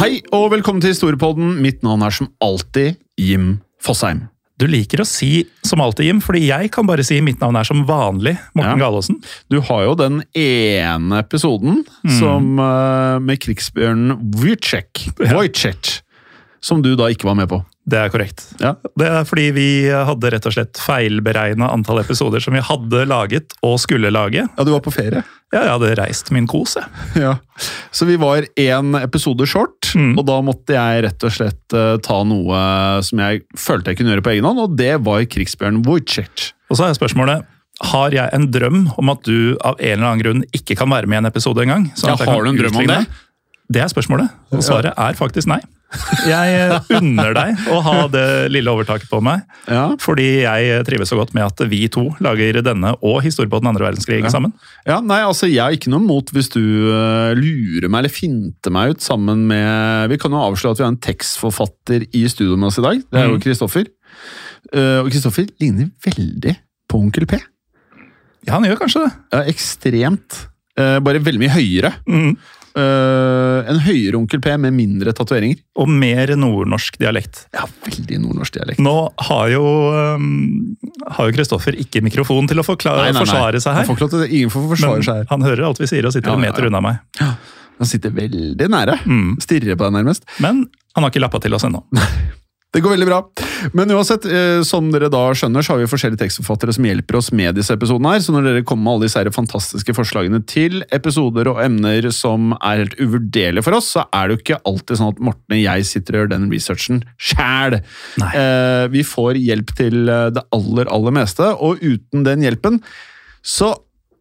Hei og velkommen til Historiepodden. Mitt navn er som alltid Jim Fosheim. Du liker å si som alltid, Jim, fordi jeg kan bare si mitt navn er som vanlig Morten Ja. Galaasen. Du har jo den ene episoden som, eh, med krigsbjørnen Wojciech, Wojciech, som du da ikke var med på. Det er korrekt. Ja. Det er fordi vi hadde rett og slett feilberegna antall episoder som vi hadde laget og skulle lage. Ja, du var på ferie. Ja, jeg hadde reist min kos, jeg. Ja. Så vi var én episode short, Mm. og da måtte jeg rett og slett eh, ta noe som jeg følte jeg kunne gjøre på egen hånd, og det var Krigsbjørn Wojciech. Og så er spørsmålet har jeg en drøm om at du av en eller annen grunn ikke kan være med i en episode engang? sånn Ja, har du en drøm om det? Det er spørsmålet, og svaret er faktisk nei. Jeg eh, unner deg å ha det lille overtaket på meg, Ja. fordi jeg trives så godt med at vi to lager denne og historie på den andre verdenskrig sammen. Ja, nei, altså Jeg har ikke noe mot hvis du uh, lurer meg eller finter meg ut sammen med Vi kan jo avsløre at vi har en tekstforfatter i studio med oss i dag. Det er jo Mm. Kristoffer. Uh, og Kristoffer ligner veldig på Onkel P. Ja, han gjør kanskje det. Ja, ekstremt. Uh, bare veldig mye høyere. Mm. Eh, en høyere Onkel P med mindre tatoveringer. Og mer nordnorsk dialekt. Ja, veldig nordnorsk dialekt. Nå har jo um, har jo Kristoffer ikke mikrofon til å forklare, forsvare seg Han her. får ikke lov til det. Ingen får forsvare seg her. han hører alt vi sier og sitter Ja, en meter ja. unna meg. Han sitter veldig nære. Mm. Stirrer på deg nærmest. Men han har ikke lappa til oss ennå. Det går veldig bra. Men uansett, eh, som dere da skjønner, så har vi forskjellige tekstforfattere som hjelper oss med disse episodene her. Så når dere kommer med alle disse fantastiske forslagene til episoder og emner som er helt uvurderlige for oss, så er det jo ikke alltid sånn at Morten og jeg sitter og gjør den researchen sjæl. Eh, vi får hjelp til eh, det aller, aller meste, og uten den hjelpen, så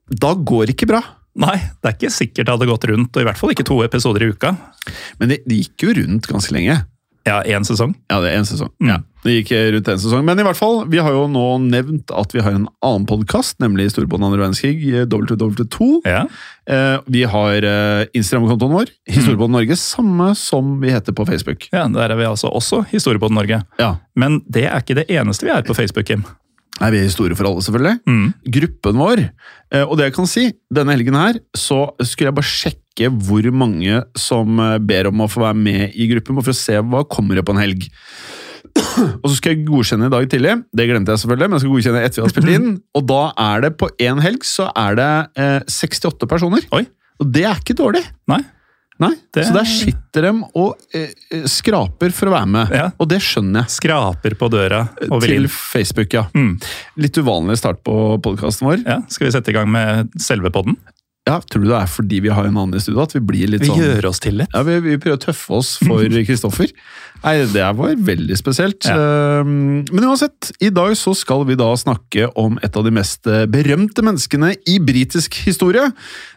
da går det ikke bra. Nei, det er ikke sikkert det hadde gått rundt, og i hvert fall ikke to episoder i uka. Men det det gikk jo rundt ganske lenge. Ja, én sesong. Ja, det er en sesong. Mm. Ja, det gikk rundt en sesong. Men i hvert fall, vi har jo nå nevnt at vi har en annen podkast, nemlig Storbånd andre verdenskrig, eh, WW2. Ja. Eh, vi har eh, Instagram-kontoen vår, Historiebånd Norge, samme som vi heter på Facebook. ja, Der er vi altså også Historiepodden Norge. Ja. Men det er ikke det eneste vi er på Facebook, Kim. Nei, vi er Historie for alle, selvfølgelig. Mm. Gruppen vår. Eh, og det jeg kan si, denne helgen her, så skulle jeg bare sjekke hvor mange som eh, ber om å få være med i gruppen, for å se hva kommer det på en helg. Og så skal jeg godkjenne i dag tidlig. Det glemte jeg selvfølgelig, men jeg skal godkjenne etter vi har spilt inn. Og da er det på én helg så er det eh, 68 personer. Oi. Og det er ikke dårlig. Nei. Nei, Det- Så der sitter de og eh, eh, skraper for å være med. Ja. Og det skjønner jeg. Skraper på døra og vil Til. Facebook, ja. Mm. Litt uvanlig start på podkasten vår. Ja, Skal vi sette i gang med selve podden? Ja, Tror du det er fordi vi har en annen i studio at vi blir litt Vi sånn gjør oss til litt. Ja, vi, vi prøver å tøffe oss for Kristoffer. Nei, Det var veldig spesielt. Ja. Um, Men uansett, i dag så skal vi da snakke om et av de mest eh, berømte menneskene i britisk historie.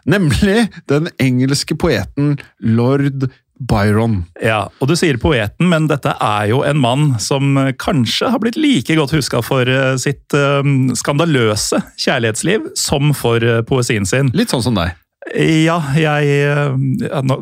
Nemlig den engelske poeten lord Byron. Ja, og du sier poeten, men dette er jo en mann som eh, kanskje har blitt like godt huska for eh, sitt eh, skandaløse kjærlighetsliv som for poesien sin. Litt sånn som deg. Ja, jeg ja, nå,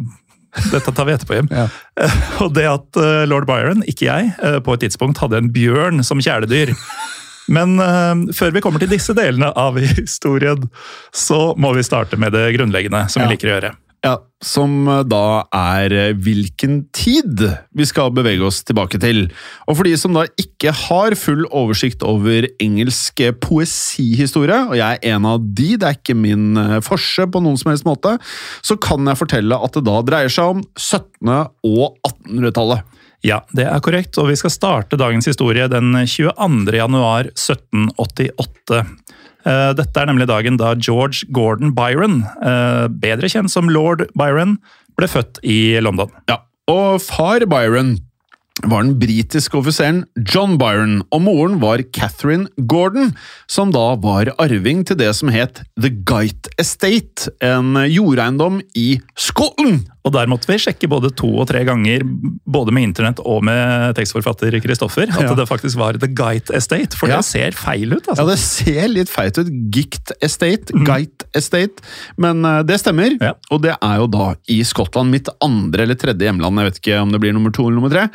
Dette tar vi etterpå, Jim. Og det at lord Byron, ikke jeg, på et tidspunkt hadde en bjørn som kjæledyr. Men uh, før vi kommer til disse delene av historien, så må vi starte med det grunnleggende, som Ja. vi liker å gjøre. Ja, Som eh, da er eh, hvilken tid vi skal bevege oss tilbake til. Og for de som da ikke har full oversikt over engelsk eh, poesihistorie, og jeg er en av de, det er ikke min forse på noen som helst måte, så kan jeg fortelle at det da dreier seg om 1700- og 1800-tallet. Ja, det er korrekt, og vi skal starte dagens historie den 22. januar 1788. Eh, Dette er nemlig dagen da George Gordon Byron, eh, bedre kjent som lord Byron, ble født i London. Ja, og far Byron var den britiske offiseren John Byron, og moren var Catherine Gordon, som da var arving til det som het The Gite Estate, en jordeiendom i Scotland. Og der måtte vi sjekke både to og tre ganger, både med internett og med tekstforfatter Kristoffer, at Ja. det faktisk var The Guide Estate, for Ja. det ser feil ut. Ja, altså. det ser litt feit ut. Gict Estate, «guide Estate, men uh, det stemmer. Ja. Og det er jo da i Skottland, mitt andre eller tredje hjemland. Jeg vet ikke om det blir nummer to eller nummer tre.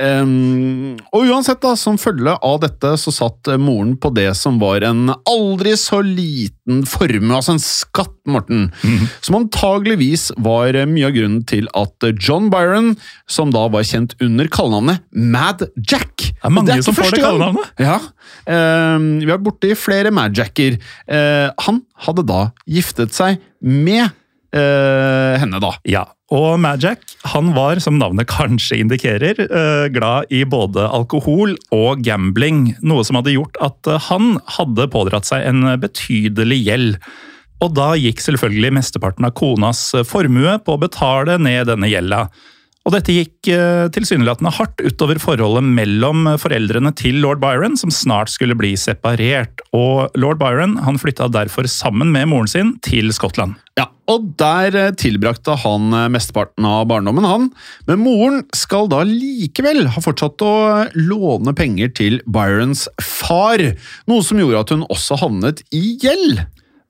Em, og uansett, da, som følge av dette, så satt eh, moren på det som var en aldri så liten formue, altså en skatt, Morten, som antageligvis var eh, mye av grunnen til at eh, John Byron, som da var kjent under kallenavnet Mad Jack Det er mange det er som får det kallenavnet. Ja, Uh, vi har borti flere Mad Jacker. Uh, han hadde da giftet seg med uh, henne, da. Ja, og Majak han var, som navnet kanskje indikerer, glad i både alkohol og gambling. Noe som hadde gjort at han hadde pådratt seg en betydelig gjeld. Og da gikk selvfølgelig mesteparten av konas eh, formue på å betale ned denne gjelda. Og dette gikk eh, tilsynelatende hardt utover forholdet mellom foreldrene til lord Byron, som snart skulle bli separert. Og lord Byron han flytta derfor sammen med moren sin til Skottland. Ja, og der eh, tilbrakte han mesteparten av barndommen, han. Men moren skal da likevel ha fortsatt å låne penger til Byrons far, noe som gjorde at hun også havnet i gjeld.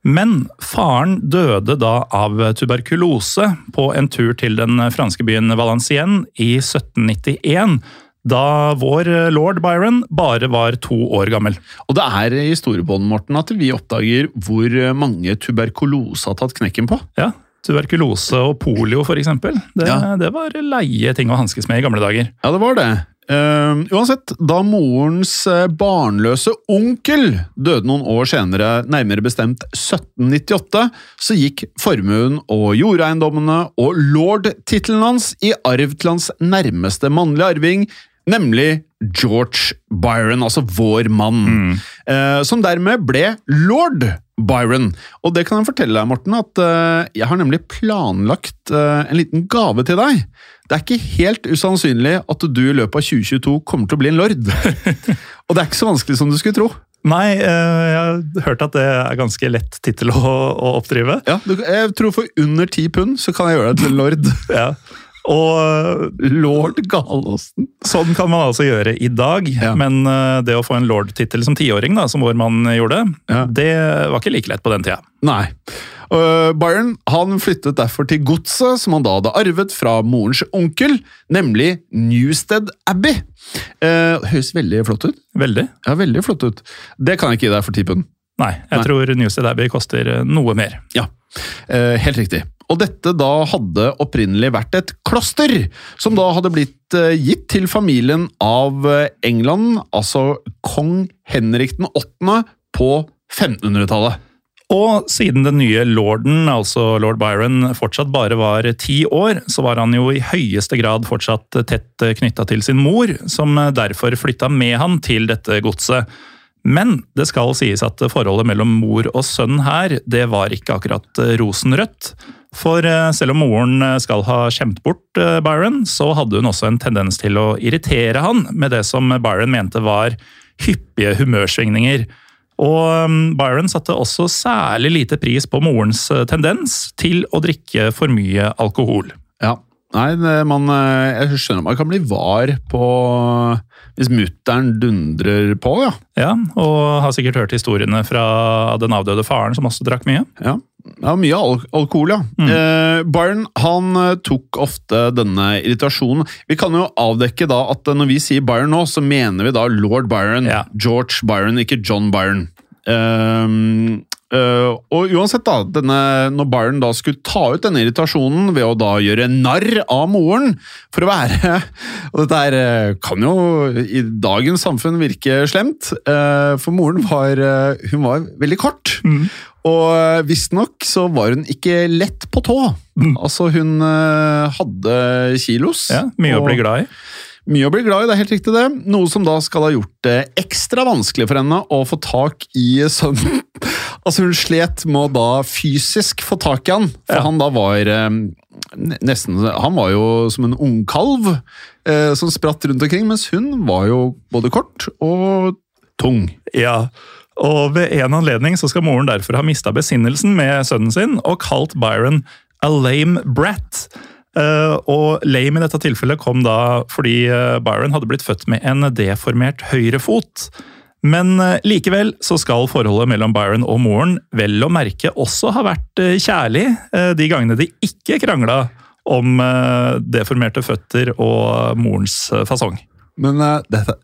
Men faren døde da av tuberkulose på en tur til den franske byen Valenciennes i 1791. Da vår lord Byron bare var to år gammel. Og det er i storebånd Morten, at vi oppdager hvor mange tuberkulose har tatt knekken på. Ja, Tuberkulose og polio, for eksempel. Det, Ja. det var leie ting å hanskes med i gamle dager. Ja, det var det. Eh, uansett, da morens eh, barnløse onkel døde noen år senere, nærmere bestemt 1798, så gikk formuen og jordeiendommene og lord-tittelen hans i arv til hans nærmeste mannlige arving, nemlig George Byron, altså vår mann, eh, som dermed ble lord Byron. Og det kan jeg fortelle deg, Morten, at eh, jeg har nemlig planlagt eh, en liten gave til deg. Det er ikke helt usannsynlig at du i løpet av 2022 kommer til å bli en lord. Og det er ikke så vanskelig som du skulle tro. Nei, eh, jeg har hørt at det er ganske lett tittel å, å oppdrive. Ja, jeg tror for under ti pund så kan jeg gjøre deg til en lord. Ja. Og Lord Galåsen. Sånn kan man altså gjøre i dag, Ja. men eh, det å få en lord-tittel som tiåring, som vår mann gjorde, Ja. det var ikke like lett på den tida. Nei. Uh, Byron han flyttet derfor til godset som han da hadde arvet fra morens onkel, nemlig Newstead Abbey. Uh, høres veldig flott ut. Veldig. Ja, veldig flott ut. Det kan jeg ikke gi deg for tippen. Nei, jeg Nei. tror Newstead Abbey koster eh, noe mer. Ja, eh, helt riktig. Og dette da hadde opprinnelig vært et kloster, som da hadde blitt eh, gitt til familien av eh, England, altså kong Henrik den 8. på 1500-tallet. Og siden den nye lorden, altså lord Byron, fortsatt bare var ti år, så var han jo i høyeste grad fortsatt tett knytta til sin mor, som derfor flytta med han til dette godset. Men det skal sies at forholdet mellom mor og sønn her, det var ikke akkurat rosenrødt. For eh, selv om moren skal ha skjemt bort eh, Byron, så hadde hun også en tendens til å irritere han med det som Byron mente var hyppige humørsvingninger. Og um, Byron satte også særlig lite pris på morens eh, tendens til å drikke for mye alkohol. Ja, Nei, man, eh, jeg skjønner man kan bli var på hvis mutter'n dundrer på, ja. Ja, og har sikkert hørt historiene fra den avdøde faren, som også drakk mye. Ja, ja mye al alkohol, ja. Eh, Byron han eh, tok ofte denne irritasjonen. Vi kan jo avdekke da at eh, når vi sier Byron nå, så mener vi da lord Byron. Ja. George Byron, ikke John Byron. Eh, eh, og uansett, da, denne, når Byron da skulle ta ut denne irritasjonen ved å da gjøre narr av moren for å være Og dette her eh, kan jo i dagens samfunn virke slemt, eh, for moren var, hun var veldig kort. Og eh, visstnok så var hun ikke lett på tå. Altså, hun eh, hadde kilos. Ja, Mye å bli glad i. mye å bli glad i, det er helt riktig det. Noe som da skal ha gjort det ekstra vanskelig for henne å få tak i sønnen. Altså Hun slet med å da fysisk få tak i han, for Ja. han da var eh, nesten Han var jo som en ungkalv eh, som spratt rundt omkring, mens hun var jo både kort og tung. Ja, og ved en anledning så skal moren derfor ha mista besinnelsen med sønnen sin og kalt Byron a lame brat. Eh, og lame i dette tilfellet kom da fordi eh, Byron hadde blitt født med en deformert høyrefot. Men eh, likevel så skal forholdet mellom Byron og moren vel å merke også ha vært kjærlig de gangene de ikke krangla om deformerte føtter og morens fasong. Men uh, dette,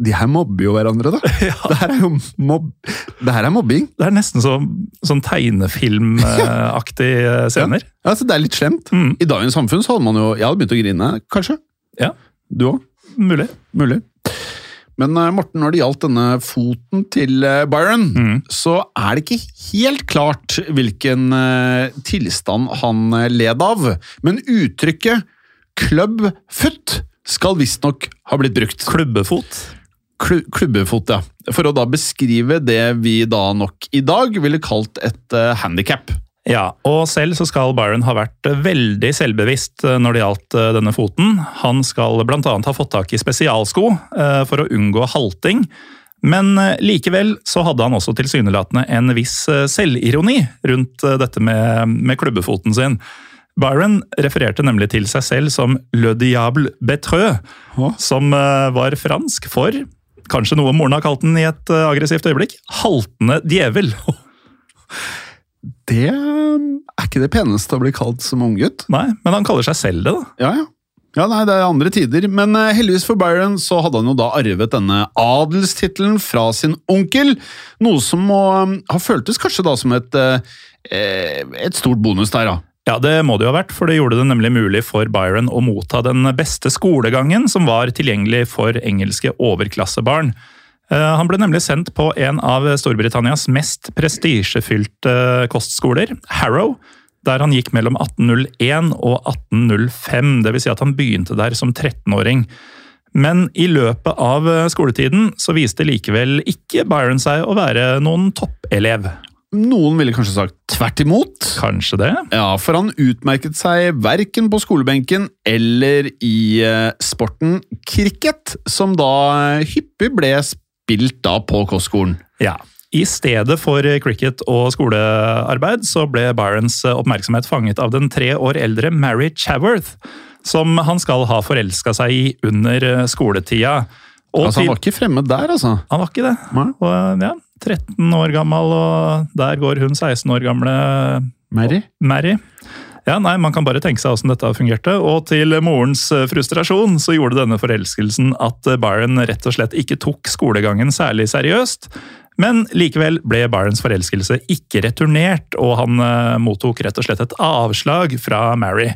de her mobber jo hverandre, da. Det her er jo mob Det her er mobbing. Det er nesten så, sånn tegnefilmaktige scener. Ja, altså, det er litt slemt. Mm. I dagens samfunn så hadde man jo Jeg hadde begynt å grine, kanskje. Ja, Du òg? mulig. Mulig. Men eh, Morten, når det gjaldt denne foten til eh, Byron, Mm. så er det ikke helt klart hvilken eh, tilstand han eh, led av. Men uttrykket 'club foot' skal visstnok ha blitt brukt. Klubbefot. Klu- Klubbefot, ja. For å da beskrive det vi da nok i dag ville kalt et uh, handikap. Ja, og selv så skal Byron ha vært eh, veldig selvbevisst eh, når det gjaldt eh, denne foten. Han skal annet ha fått tak i spesialsko eh, for å unngå halting. Men eh, likevel så hadde han også tilsynelatende en viss eh, selvironi rundt eh, dette med, med klubbefoten sin. Byron refererte nemlig til seg selv som Le Diable Betreux, som eh, var fransk for, kanskje noe moren har kalt den i et eh, aggressivt øyeblikk, haltende djevel. Det eh, er ikke det peneste å bli kalt som unggutt. Nei, men han kaller seg selv det, da. Ja, ja. Ja, nei, Det er andre tider, men eh, heldigvis for Byron så hadde han jo da arvet denne adelstittelen fra sin onkel. Noe som må eh, ha føltes kanskje da som et, eh, et stort bonus der, da. Ja, det må det jo ha vært, for det gjorde det nemlig mulig for Byron å motta den beste skolegangen som var tilgjengelig for engelske overklassebarn. Eh, Han ble nemlig sendt på en av Storbritannias mest prestisjefylte kostskoler, Harrow, der han gikk mellom 1801 og 1805, dvs. Si at han begynte der som 13-åring. Men i løpet av skoletiden så viste likevel ikke Byron seg å være noen toppelev. Noen ville kanskje sagt tvert imot. Kanskje det? Ja, for han utmerket seg verken på skolebenken eller i eh, sporten cricket, som da hyppig ble spilt da på kostskolen. Ja. I stedet for cricket og skolearbeid så ble Byrons oppmerksomhet fanget av den tre år eldre Mary Chaworth, som han skal ha forelska seg i under skoletida. Og Altså, Han var ikke fremmed der, altså. han var ikke det. Og ja, 13 år gammel, og der går hun 16 år gamle Mary? Mary. Ja, nei, Man kan bare tenke seg hvordan dette fungerte. Og til morens eh, frustrasjon så gjorde denne forelskelsen at eh, Byron rett og slett ikke tok skolegangen særlig seriøst. Men likevel ble Byrons forelskelse ikke returnert, og han eh, mottok rett og slett et avslag fra Mary.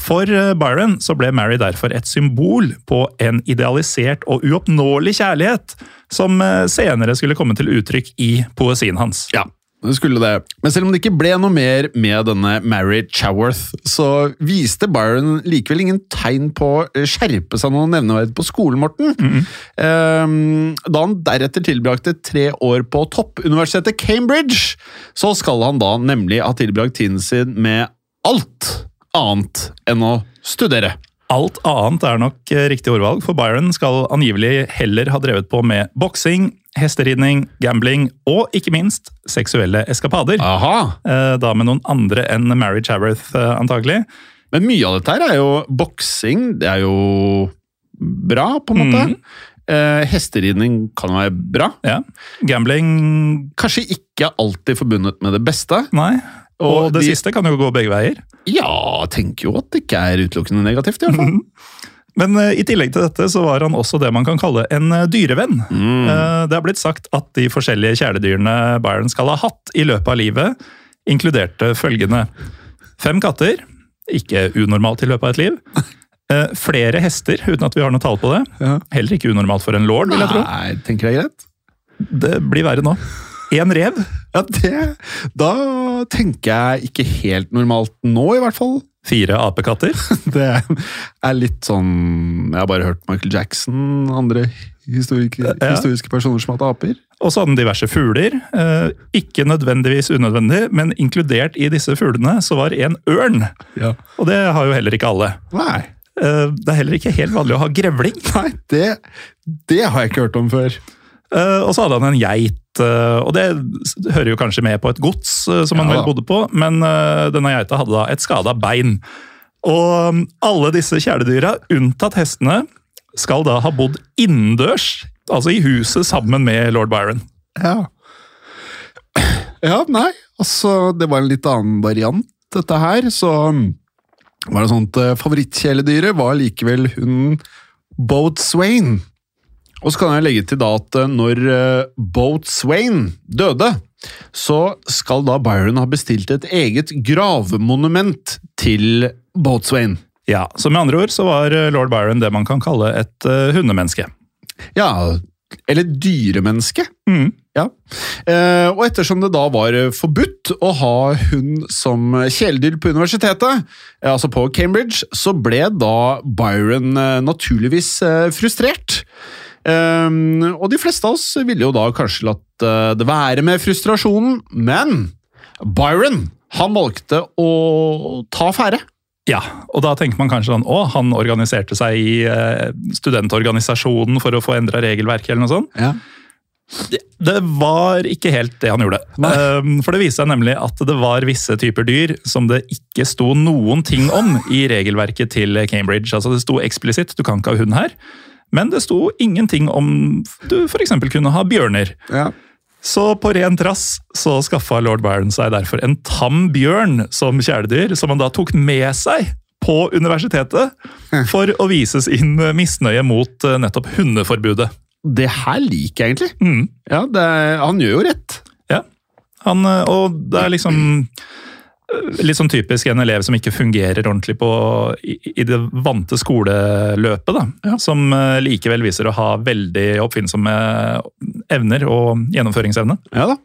For eh, Byron så ble Mary derfor et symbol på en idealisert og uoppnåelig kjærlighet, som eh, senere skulle komme til uttrykk i poesien hans. Ja, det skulle det. Men selv om det ikke ble noe mer med denne Mary Chaworth, så viste Byron likevel ingen tegn på å skjerpe seg noe nevneverdig på skolen, Morten. Ehm, da han deretter tilbrakte tre år på toppuniversitetet Cambridge, så skal han da nemlig ha tilbrakt tiden sin med alt annet enn å studere. Alt annet er nok eh, riktig ordvalg, for Byron skal angivelig heller ha drevet på med boksing, hesteridning, gambling og ikke minst seksuelle eskapader. Aha! Eh, Da med noen andre enn Mary Chaworth, eh, antagelig. Men mye av dette her er jo boksing. Det er jo bra, på en måte. Mm. Eh, hesteridning kan være bra. Ja. Gambling Kanskje ikke alltid forbundet med det beste. Nei. Og, Og det de- siste kan jo gå begge veier. Ja, tenker jo at det ikke er utelukkende negativt, i hvert fall. Men eh, i tillegg til dette så var han også det man kan kalle en eh, dyrevenn. Mm. Eh, det har blitt sagt at de forskjellige kjæledyrene Byron skal ha hatt i løpet av livet, inkluderte følgende. Fem katter, ikke unormalt i løpet av et liv. Flere hester, uten at vi har noe tall på det. Ja. Heller ikke unormalt for en lord, vil jeg tro. Nei, tenker jeg er greit. Det blir verre nå. En rev. Ja, det Da tenker jeg ikke helt normalt nå, i hvert fall. Fire apekatter. Det er litt sånn Jeg har bare hørt Michael Jackson, andre historiske, Ja. historiske personer som har hatt aper. Og så hadde den diverse fugler. Eh, ikke nødvendigvis unødvendig, men inkludert i disse fuglene så var en ørn. Ja. Og det har jo heller ikke alle. Nei. Eh, det er heller ikke helt vanlig å ha grevling. Nei, det, det har jeg ikke hørt om før. Eh, og så hadde han en geit, eh, og det hører jo kanskje med på et gods eh, som han Ja vel bodde på, men denne geita hadde da et skada bein. Og mm, alle disse kjæledyra, unntatt hestene, skal da ha bodd innendørs, altså i huset sammen med lord Byron. Ja. Ja, nei, altså Det var en litt annen variant, dette her. Så mm, var det sånn at favorittkjæledyret var likevel hunden Boatswain. Og så kan jeg legge til da at eh, når Boat Boatswain døde, så skal da Byron ha bestilt et eget gravmonument til Boatswain. Ja, Så med andre ord så var eh, lord Byron det man kan kalle et eh, hundemenneske. Ja, eller dyremenneske. Mm. Ja. Eh, og ettersom det da var eh, forbudt å ha hund som kjæledyr på universitetet, eh, altså på Cambridge, så ble da Byron eh, naturligvis eh, frustrert. Eh, og de fleste av oss ville jo da kanskje latt eh, det være med frustrasjonen, men Byron, han valgte å ta affære. Ja, og da tenker man kanskje sånn Å, han organiserte seg i eh, studentorganisasjonen for å få endra regelverket, eller noe sånt. Ja. Det var ikke helt det han gjorde. Um, For det viste seg nemlig at det var visse typer dyr som det ikke sto noen ting om i regelverket til Cambridge. Altså Det sto eksplisitt du kan ikke ha hund her, men det sto ingenting om du f.eks. kunne ha bjørner. Ja. Så på ren trass så skaffa lord Byron seg derfor en tam bjørn som kjæledyr, som han da tok med seg på universitetet for å vise sin misnøye mot eh, nettopp hundeforbudet. Det her liker jeg egentlig. Mm. Ja, det, han gjør jo rett. Ja. Han, eh, og det er liksom litt sånn typisk en elev som ikke fungerer ordentlig på, i, i det vante skoleløpet. da, Som eh, likevel viser å ha veldig oppfinnsomme evner og gjennomføringsevne. Ja da.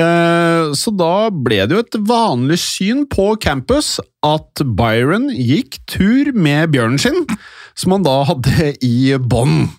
Eh, så da ble det jo et vanlig syn på campus at Byron gikk tur med bjørnen sin, som han da hadde i bånd.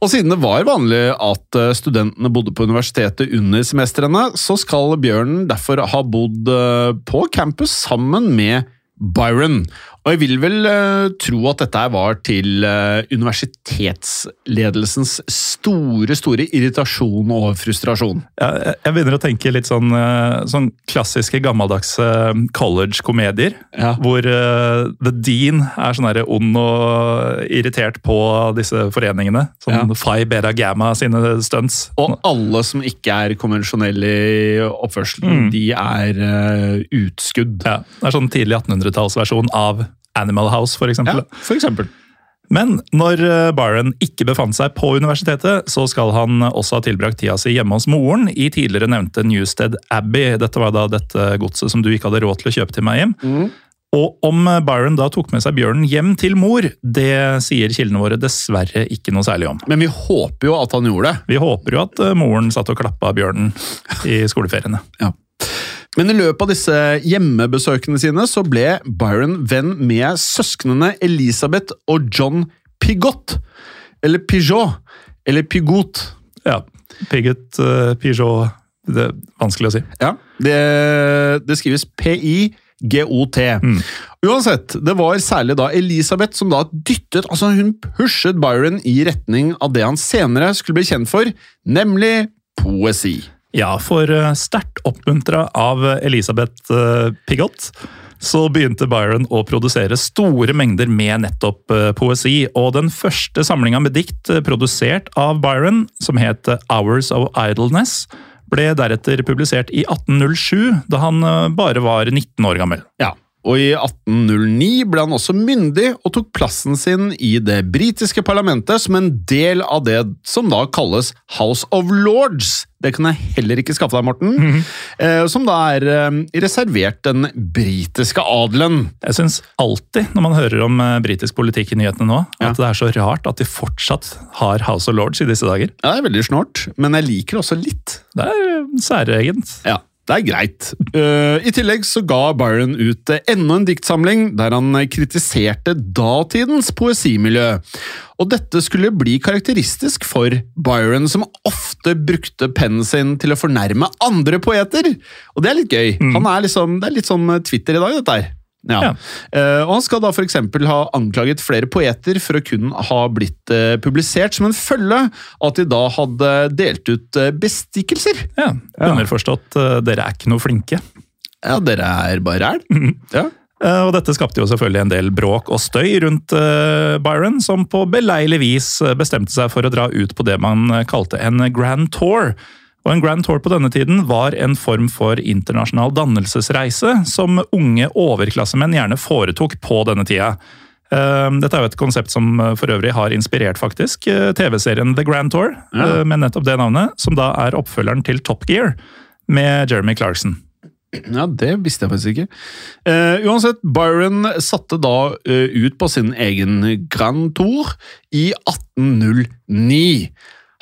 Og siden det var vanlig at eh, studentene bodde på universitetet under semestrene, så skal bjørnen derfor ha bodd eh, på campus sammen med Byron. Og jeg vil vel uh, tro at dette var til uh, universitetsledelsens store, store irritasjon og frustrasjon. Jeg- jeg begynner å tenke litt sånn, uh, sånn klassiske gammeldagse college-komedier. Ja. Hvor The Dean er sånn ond og irritert på disse foreningene. Sånn Ja. Phi Beta Gamma sine stunts. Og alle som ikke er konvensjonelle i oppførselen, Mm. de er utskudd. Ja, det er sånn tidlig 1800-tallsversjon av Animal House, for eksempel. Ja, for eksempel. Men når eh, Byron ikke befant seg på universitetet, så skal han også ha tilbrakt tida si hjemme hos moren i tidligere nevnte Newstead Abbey. Dette var da dette godset som du ikke hadde råd til å kjøpe til meg hjem. Og om Byron da tok med seg bjørnen hjem til mor, det sier kildene våre dessverre ikke noe særlig om. Men vi håper jo at han gjorde det. Vi håper jo at eh, moren satt og klappa bjørnen i skoleferiene. Men i løpet av disse hjemmebesøkene sine så ble Byron venn med søsknene Elisabeth og John Pigott. Eller Pigot. Eller Pigot. Ja, Pigot, uh, Peugeot Det er vanskelig å si. Ja, det, det skrives P-I-G-O-T. Uansett, det var særlig da Elisabeth som da dyttet, altså hun pushet Byron i retning av det han senere skulle bli kjent for, nemlig poesi. Ja, for eh, sterkt oppmuntra av Elisabeth eh, Pigott, så begynte Byron å produsere store mengder med nettopp eh, poesi. Og den første samlinga med dikt produsert av Byron, som het Hours of Idleness, ble deretter publisert i 1807, da han bare var 19 år gammel. Ja, og i 1809 ble han også myndig og tok plassen sin i det britiske parlamentet som en del av det som da kalles House of Lords. Det kan jeg heller ikke skaffe deg, Morten. Mhm. eh, som da er eh, reservert den britiske adelen. Jeg syns alltid, når man hører om eh, britisk politikk i nyhetene nå, Ja. at det er så rart at de fortsatt har House of Lords i disse dager. Ja, det er veldig snålt, men jeg liker det også litt. Det er eh, særegent. Ja, det er greit. Eh, I tillegg så ga Byron ut eh, enda en diktsamling der han eh, kritiserte datidens poesimiljø. Og dette skulle bli karakteristisk for Byron, som ofte brukte pennen sin til å fornærme andre poeter. Og det er litt gøy. Han er liksom, det er litt sånn Twitter i dag, dette her. Ja. Ja. Uh, og Han skal da eksempel ha anklaget flere poeter for å kun ha blitt uh, publisert som en følge av at de da hadde delt ut uh, bestikkelser. Ja, Underforstått, dere er ikke noe flinke. Ja, dere er bare ræl. Ja. Eh, Og dette skapte jo selvfølgelig en del bråk og støy rundt Byron, som på beleilig vis bestemte seg for å dra ut på det man kalte en grand tour. Og En grand tour på denne tiden var en form for internasjonal dannelsesreise som unge overklassemenn gjerne foretok på denne tida. Eh, Dette er jo et konsept som eh, for øvrig har inspirert faktisk eh, TV-serien The Grand Tour, ja. med nettopp det navnet, som da er oppfølgeren til Top Gear med Jeremy Clarkson. ja, det visste jeg faktisk ikke. Uh, uansett, Byron satte da uh, ut på sin egen Grand Tour i 1809.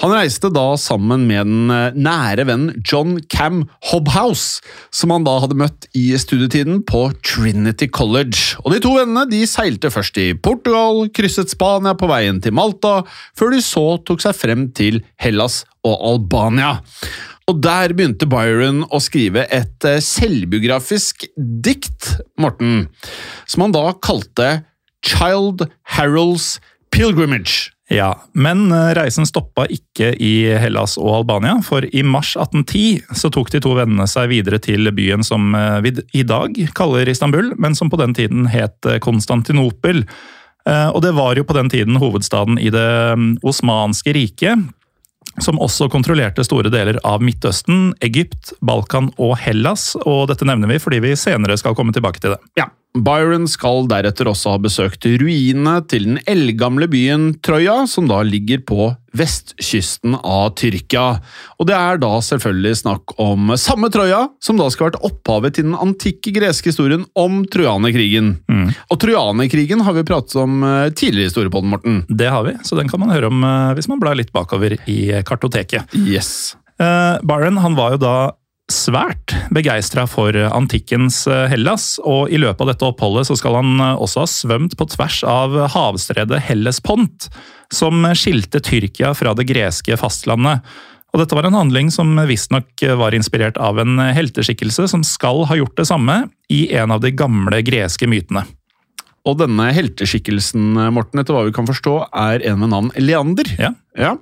Han reiste da sammen med den eh, nære vennen John Cam Hobhouse, som han da hadde møtt i studietiden på Trinity College. Og De to vennene de seilte først i Portugal, krysset Spania på veien til Malta, før de så tok seg frem til Hellas og Albania. Og Der begynte Byron å skrive et eh, selvbiografisk dikt, Morten, som han da kalte Child Harolds Pilgrimage. Ja, men eh, reisen stoppa ikke i Hellas og Albania, for i mars 1810 så tok de to vennene seg videre til byen som eh, vi i dag kaller Istanbul, men som på den tiden het eh, Konstantinopel. Og det var jo på den tiden hovedstaden i det mm, osmanske riket, som også kontrollerte store deler av Midtøsten, Egypt, Balkan og Hellas. Og dette nevner vi fordi vi senere skal komme tilbake til det. Ja, Byron skal deretter også ha besøkt ruinene til den eldgamle byen Troja, som da ligger på vestkysten av Tyrkia. Og det er da selvfølgelig snakk om samme Troja, som da skal ha vært opphavet til den antikke greske historien om trojanerkrigen. Og trojanerkrigen har vi pratet om eh, tidligere i historiepodden, Morten. Det har vi, så den kan man høre om eh, hvis man blar litt bakover i kartoteket. Yes. Uh, Byron han var jo da svært begeistra for antikkens eh, Hellas, og i løpet av dette oppholdet så skal han eh, også ha svømt på tvers av havstredet Hellespont, som skilte Tyrkia fra det greske fastlandet. Og dette var en handling som visstnok var inspirert av en helteskikkelse som skal ha gjort det samme i en av de gamle greske mytene. Og denne helteskikkelsen, Morten, etter hva vi kan forstå, er en med navn Leander. Ja. Ja.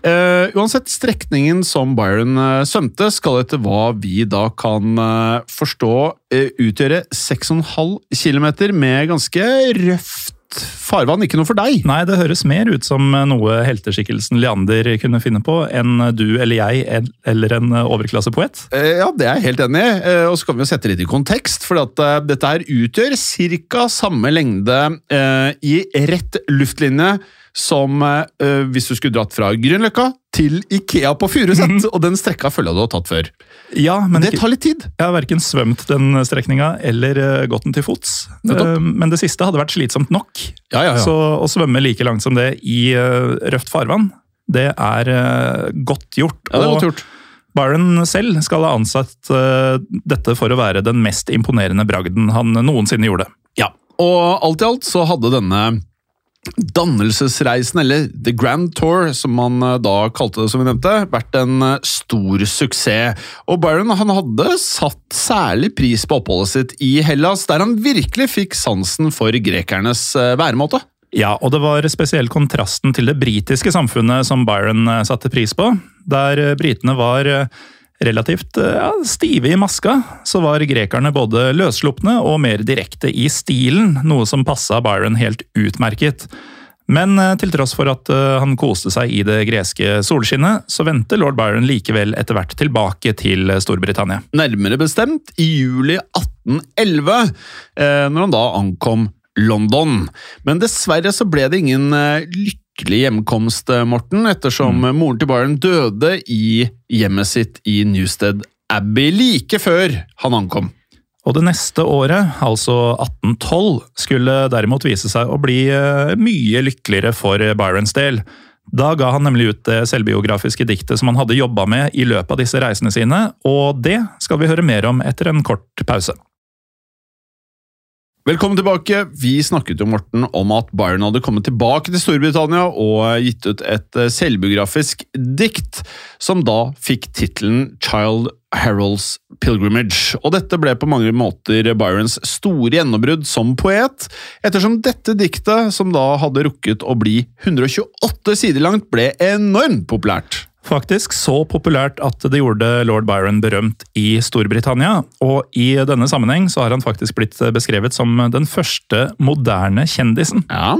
Uh, uansett, strekningen som Byron uh, svømte, skal etter hva vi da kan uh, forstå eh, utgjøre 6,5 km med ganske røft farvann. Ikke noe for deg. Nei, det høres mer ut som noe helteskikkelsen Leander kunne finne på, enn du eller jeg eller en overklassepoet. Eh, Ja, det er jeg helt enig i. Eh, Og så kan vi jo sette litt i kontekst, for at eh, dette her utgjør ca. samme lengde i rett luftlinje som hvis du skulle dratt fra Grünerløkka til Ikea på Furuset. og den strekka følger du har tatt før. Ja, men Det tar litt tid. Jeg har verken svømt den strekninga eller eh, gått den til fots. Eh, Men det siste hadde vært slitsomt nok. Ja, ja, ja. Så å svømme like langt som det i eh, røft farvann, det er godt gjort. ja, det er godt gjort. Byron selv skal ha ansatt dette for å være den mest imponerende bragden han noensinne gjorde. Ja, og alt i alt så hadde denne dannelsesreisen, eller The Grand Tour, som man eh, da kalte det, som vi nevnte, vært en eh, stor suksess. Og Byron han hadde satt særlig pris på oppholdet sitt i Hellas, der han virkelig fikk sansen for grekernes eh, væremåte. Ja, og det var spesielt kontrasten til det britiske samfunnet som Byron satte pris på, der britene var Relativt eh, ja, stive i maska, så var grekerne både løsslupne og mer direkte i stilen, noe som passa Byron helt utmerket. Men eh, til tross for at eh, han koste seg i det greske solskinnet, så vendte lord Byron likevel etter hvert tilbake til Storbritannia. Nærmere bestemt i juli 1811, når han da ankom London. Men dessverre så ble det ingen lykkelig hjemkomst, Morten, ettersom mm. moren til Byron døde i hjemmet sitt i Newstead Abbey like før han ankom. Og det neste året, altså 1812, skulle derimot vise seg å bli eh, mye lykkeligere for Byrons del. Da ga han nemlig ut det selvbiografiske diktet som han hadde jobba med i løpet av disse reisene sine, og det skal vi høre mer om etter en kort pause. Velkommen tilbake. Vi snakket jo Morten, om at Byron hadde kommet tilbake til Storbritannia og gitt ut et eh, selvbiografisk dikt, som da fikk tittelen Child Harold's Pilgrimage. Og dette ble på mange måter Byrons store gjennombrudd som poet, ettersom dette diktet, som da hadde rukket å bli 128 sider langt, ble enormt populært. Faktisk så populært at det gjorde lord Byron berømt i Storbritannia. Og i denne sammenheng så har han faktisk blitt beskrevet som den første moderne kjendisen. Ja,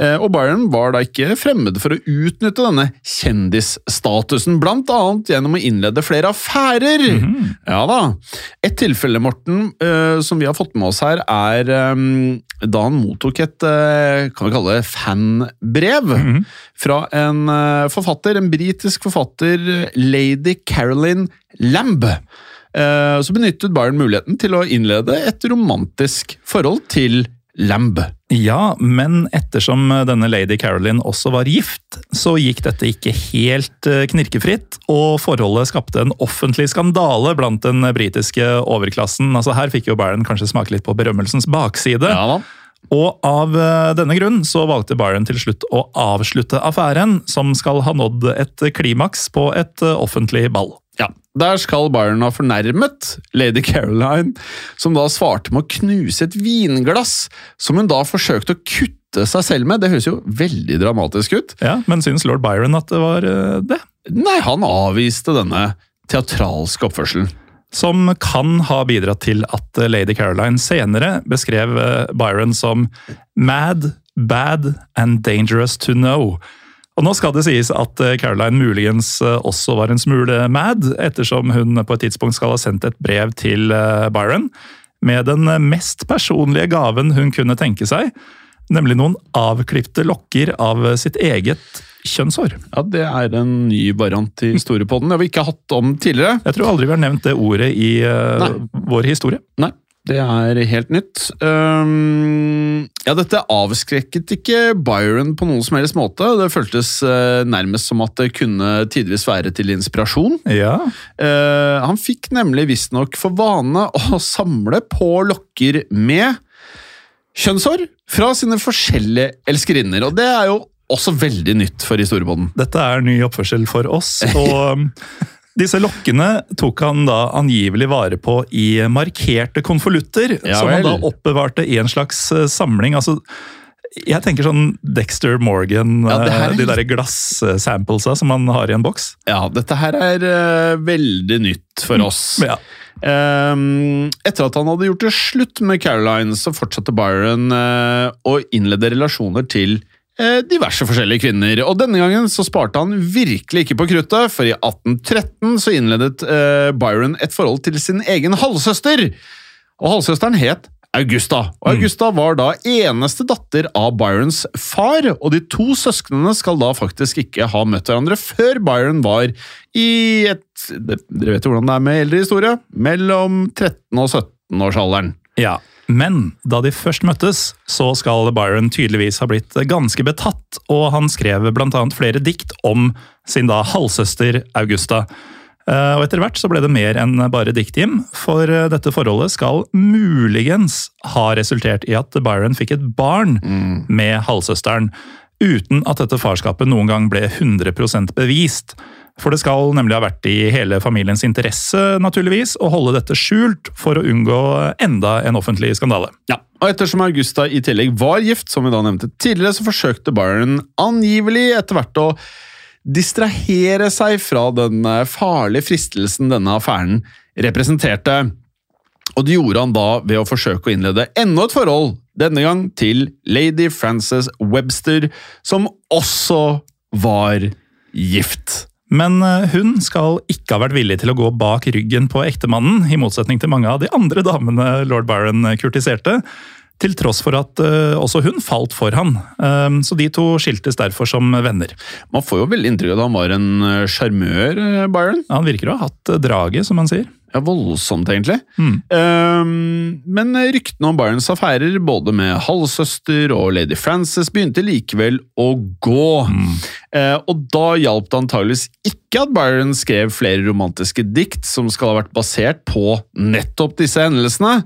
eh, og Byron var da ikke fremmed for å utnytte denne kjendisstatusen, blant annet gjennom å innlede flere affærer. Mm -hmm. Ja da. Et tilfelle, Morten, eh, som vi har fått med oss her, er eh, da han mottok et kan vi kalle det fanbrev mm -hmm. fra en forfatter, en britisk forfatter forfatter lady Carolyn Lamb. Eh, så benyttet Byron muligheten til å innlede et romantisk forhold til Lamb. Ja, men ettersom denne lady Carolyn også var gift, så gikk dette ikke helt eh, knirkefritt, og forholdet skapte en offentlig skandale blant den britiske overklassen. Altså Her fikk jo Byron kanskje smake litt på berømmelsens bakside. Ja da. Og av eh, denne grunn så valgte Byron til slutt å avslutte affæren, som skal ha nådd et klimaks på et eh, offentlig ball. Ja, Der skal Byron ha fornærmet lady Caroline, som da svarte med å knuse et vinglass, som hun da forsøkte å kutte seg selv med. Det høres jo veldig dramatisk ut. Ja, Men syns lord Byron at det var eh, det? Nei, han avviste denne teatralske oppførselen som kan ha bidratt til at lady Caroline senere beskrev eh, Byron som mad, bad and dangerous to know. Og Nå skal det sies at eh, Caroline muligens eh, også var en smule mad, ettersom hun på et tidspunkt skal ha sendt et brev til Byron med den mest personlige gaven hun kunne tenke seg, nemlig noen avklipte lokker av sitt eget kjønnshår. Ja, Det er en ny variant i historiepodden. Det har vi ikke hatt om tidligere. Jeg tror aldri vi har nevnt det ordet i uh, vår historie. Nei, det er helt nytt. Um, ja, dette avskrekket ikke Byron på noen som helst måte. Det føltes uh, nærmest som at det kunne tidvis være til inspirasjon. Ja. Uh, han fikk nemlig visstnok for vane å samle på lokker med kjønnshår fra sine forskjellige elskerinner. Og det er jo også veldig nytt for historiebånden. Dette er ny oppførsel for oss. og um, Disse lokkene tok han da angivelig vare på i markerte konvolutter, ja, som han da oppbevarte i en slags uh, samling. altså jeg tenker sånn Dexter Morgan, ja, uh, de der glassamplesa som man har i en boks. Ja, dette her er uh, veldig nytt for oss. Ja. Um, etter at han hadde gjort det slutt med Caroline, så fortsatte Byron uh, å innlede relasjoner til Eh, diverse forskjellige kvinner. Og denne gangen så sparte han virkelig ikke på kruttet, for i 1813 så innledet eh, Byron et forhold til sin egen halvsøster. Og halvsøsteren het Augusta. Og mm. Augusta var da eneste datter av Byrons far, og de to søsknene skal da faktisk ikke ha møtt hverandre før Byron var i et Dere vet hvordan det er med eldre historie? Mellom 13 og 17-årsalderen. Ja, men da de først møttes, så skal Byron tydeligvis ha blitt ganske betatt, og han skrev bl.a. flere dikt om sin da halvsøster Augusta. Eh, og Etter hvert så ble det mer enn bare diktgim, for eh, dette forholdet skal muligens ha resultert i at Byron fikk et barn mm. med halvsøsteren, uten at dette farskapet noen gang ble 100% bevist. For det skal nemlig ha vært i hele familiens interesse naturligvis, å holde dette skjult for å unngå enda en offentlig skandale. Ja, og Ettersom Augusta i tillegg var gift, som vi da nevnte tidligere, så forsøkte Byron angivelig etter hvert å distrahere seg fra den eh, farlige fristelsen denne affæren representerte. Og det gjorde han da ved å forsøke å innlede enda et forhold, denne gang til lady Frances Webster, som også var gift. Men eh, hun skal ikke ha vært villig til å gå bak ryggen på ektemannen, i motsetning til mange av de andre damene lord Byron kurtiserte. Til tross for at uh, også hun falt for han. Um, så de to skiltes derfor som venner. Man får jo veldig inntrykk av at han var en sjarmør, Byron. Ja, Han virker å ha hatt draget, som han sier. Ja, Voldsomt, egentlig. Mm. Um, men ryktene om Byrons affærer, både med halvsøster og lady Frances, begynte likevel å gå. Mm. Uh, og da hjalp det antageligvis ikke at Byron skrev flere romantiske dikt som skal ha vært basert på nettopp disse hendelsene.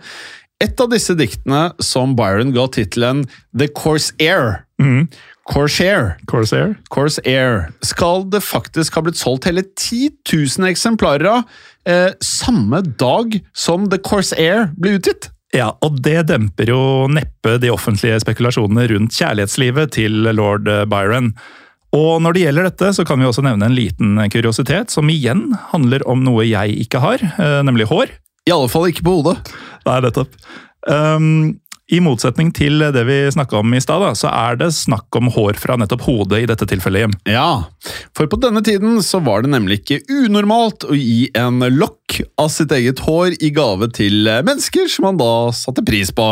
Et av disse diktene som Byron ga tittelen The Corsair Mm. Corsair. Corsair. Corsair skal det faktisk ha blitt solgt hele 10 000 eksemplarer av eh, samme dag som The Corsair ble utgitt. Ja, og det demper jo neppe de offentlige spekulasjonene rundt kjærlighetslivet til lord Byron. Og når det gjelder dette, så kan vi også nevne en liten kuriositet, som igjen handler om noe jeg ikke har, eh, nemlig hår. I alle fall ikke på hodet. Nei, nettopp. Um, I motsetning til det vi snakka om i stad, så er det snakk om hår fra nettopp hodet i dette tilfellet. Hjem. Ja, for på denne tiden så var det nemlig ikke unormalt å gi en lokk av sitt eget hår i gave til mennesker som man da satte pris på.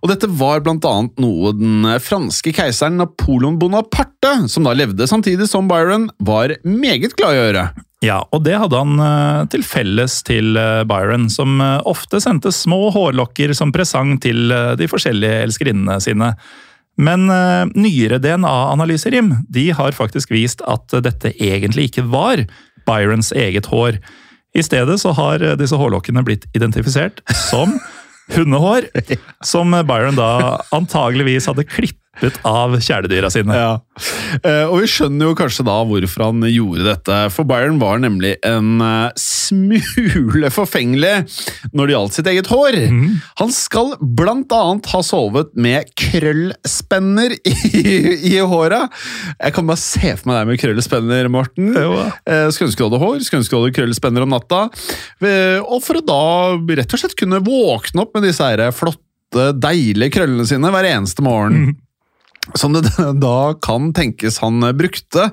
Og dette var blant annet noe den franske keiseren Napoleon Bonaparte, som da levde samtidig som Byron, var meget glad i å gjøre. Ja, og det hadde han uh, til felles til uh, Byron, som uh, ofte sendte små hårlokker som presang til de forskjellige elskerinnene sine. Men nyere DNA-analyser Jim, de har faktisk vist at dette egentlig ikke var Byrons eget hår. I stedet så har disse hårlokkene blitt identifisert som hundehår, som Byron da antageligvis hadde klippet av kjæledyra sine. Ja. Eh, og vi skjønner jo kanskje da hvorfor han gjorde dette, for Byron var nemlig en eh, smule forfengelig når det gjaldt sitt eget hår. Mm. Han skal blant annet ha sovet med krøllspenner i, i håret. Jeg kan bare se for meg deg med krøllspenner, Morten. Jo. Eh, Skulle ønske du hadde hår, skulle ønske du hadde krøllspenner om natta. Og for å da rett og slett kunne våkne opp med disse her flotte, deilige krøllene sine hver eneste morgen. Som det da kan tenkes han brukte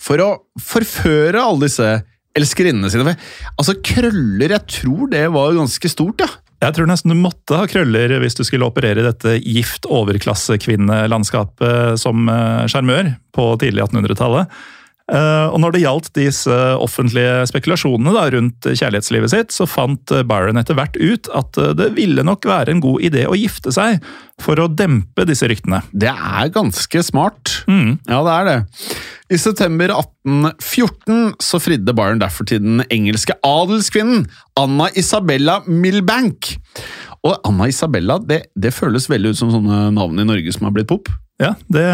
for å forføre alle disse elskerinnene sine. Altså, krøller, jeg tror det var ganske stort, ja. Jeg tror nesten du måtte ha krøller hvis du skulle operere i dette gift overklassekvinnelandskapet som eh, sjarmør på tidlig 1800-tallet. Eh, Og når det gjaldt disse offentlige spekulasjonene da, rundt kjærlighetslivet sitt, så fant eh, Byron etter hvert ut at eh, det ville nok være en god idé å gifte seg, for å dempe disse ryktene. Det er ganske smart. Mm. Ja, det er det. I september 1814 så fridde Byron derfor til den engelske adelskvinnen Anna Isabella Milbank. Og Anna Isabella, det, det føles veldig ut som sånne navn i Norge som har blitt pop. Ja, det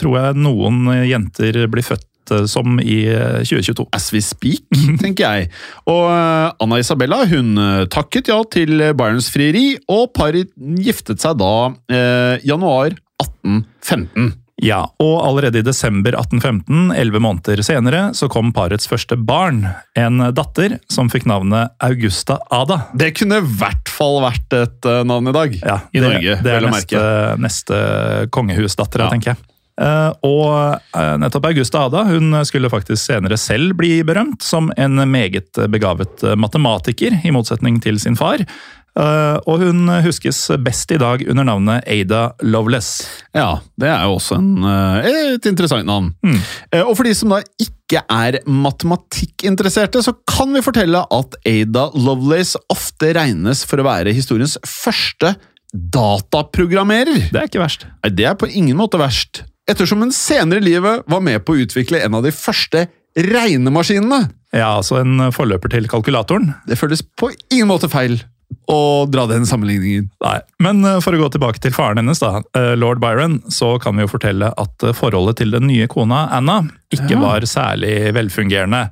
tror jeg noen jenter blir født som i eh, 2022. As we speak, tenker jeg. Og eh, Anna Isabella hun eh, takket ja til Byrons frieri, og paret giftet seg da eh, januar 1815. Ja, og allerede i desember 1815, elleve måneder senere, så kom parets første barn. En datter som fikk navnet Augusta Ada. Det kunne i hvert fall vært et eh, navn i dag. Ja, I det, Norge, Det er neste, neste kongehusdattera, Ja. tenker jeg. Eh, og eh, nettopp Augusta Ada hun skulle faktisk senere selv bli berømt som en meget begavet matematiker, i motsetning til sin far. Eh, og hun huskes best i dag under navnet Ada Loveless. Ja, det er jo også en, et interessant navn. Mm. Og for de som da ikke er matematikkinteresserte, så kan vi fortelle at Ada Lovelace ofte regnes for å være historiens første dataprogrammerer. Det er ikke verst. Nei, det er på ingen måte verst, ettersom hun senere i livet var med på å utvikle en av de første regnemaskinene. Ja, altså en forløper til kalkulatoren. Det føles på ingen måte feil å dra den sammenligningen. Nei, Men eh, for å gå tilbake til faren hennes, da, eh, lord Byron, så kan vi jo fortelle at eh, forholdet til den nye kona Anna ikke Ja. var særlig velfungerende.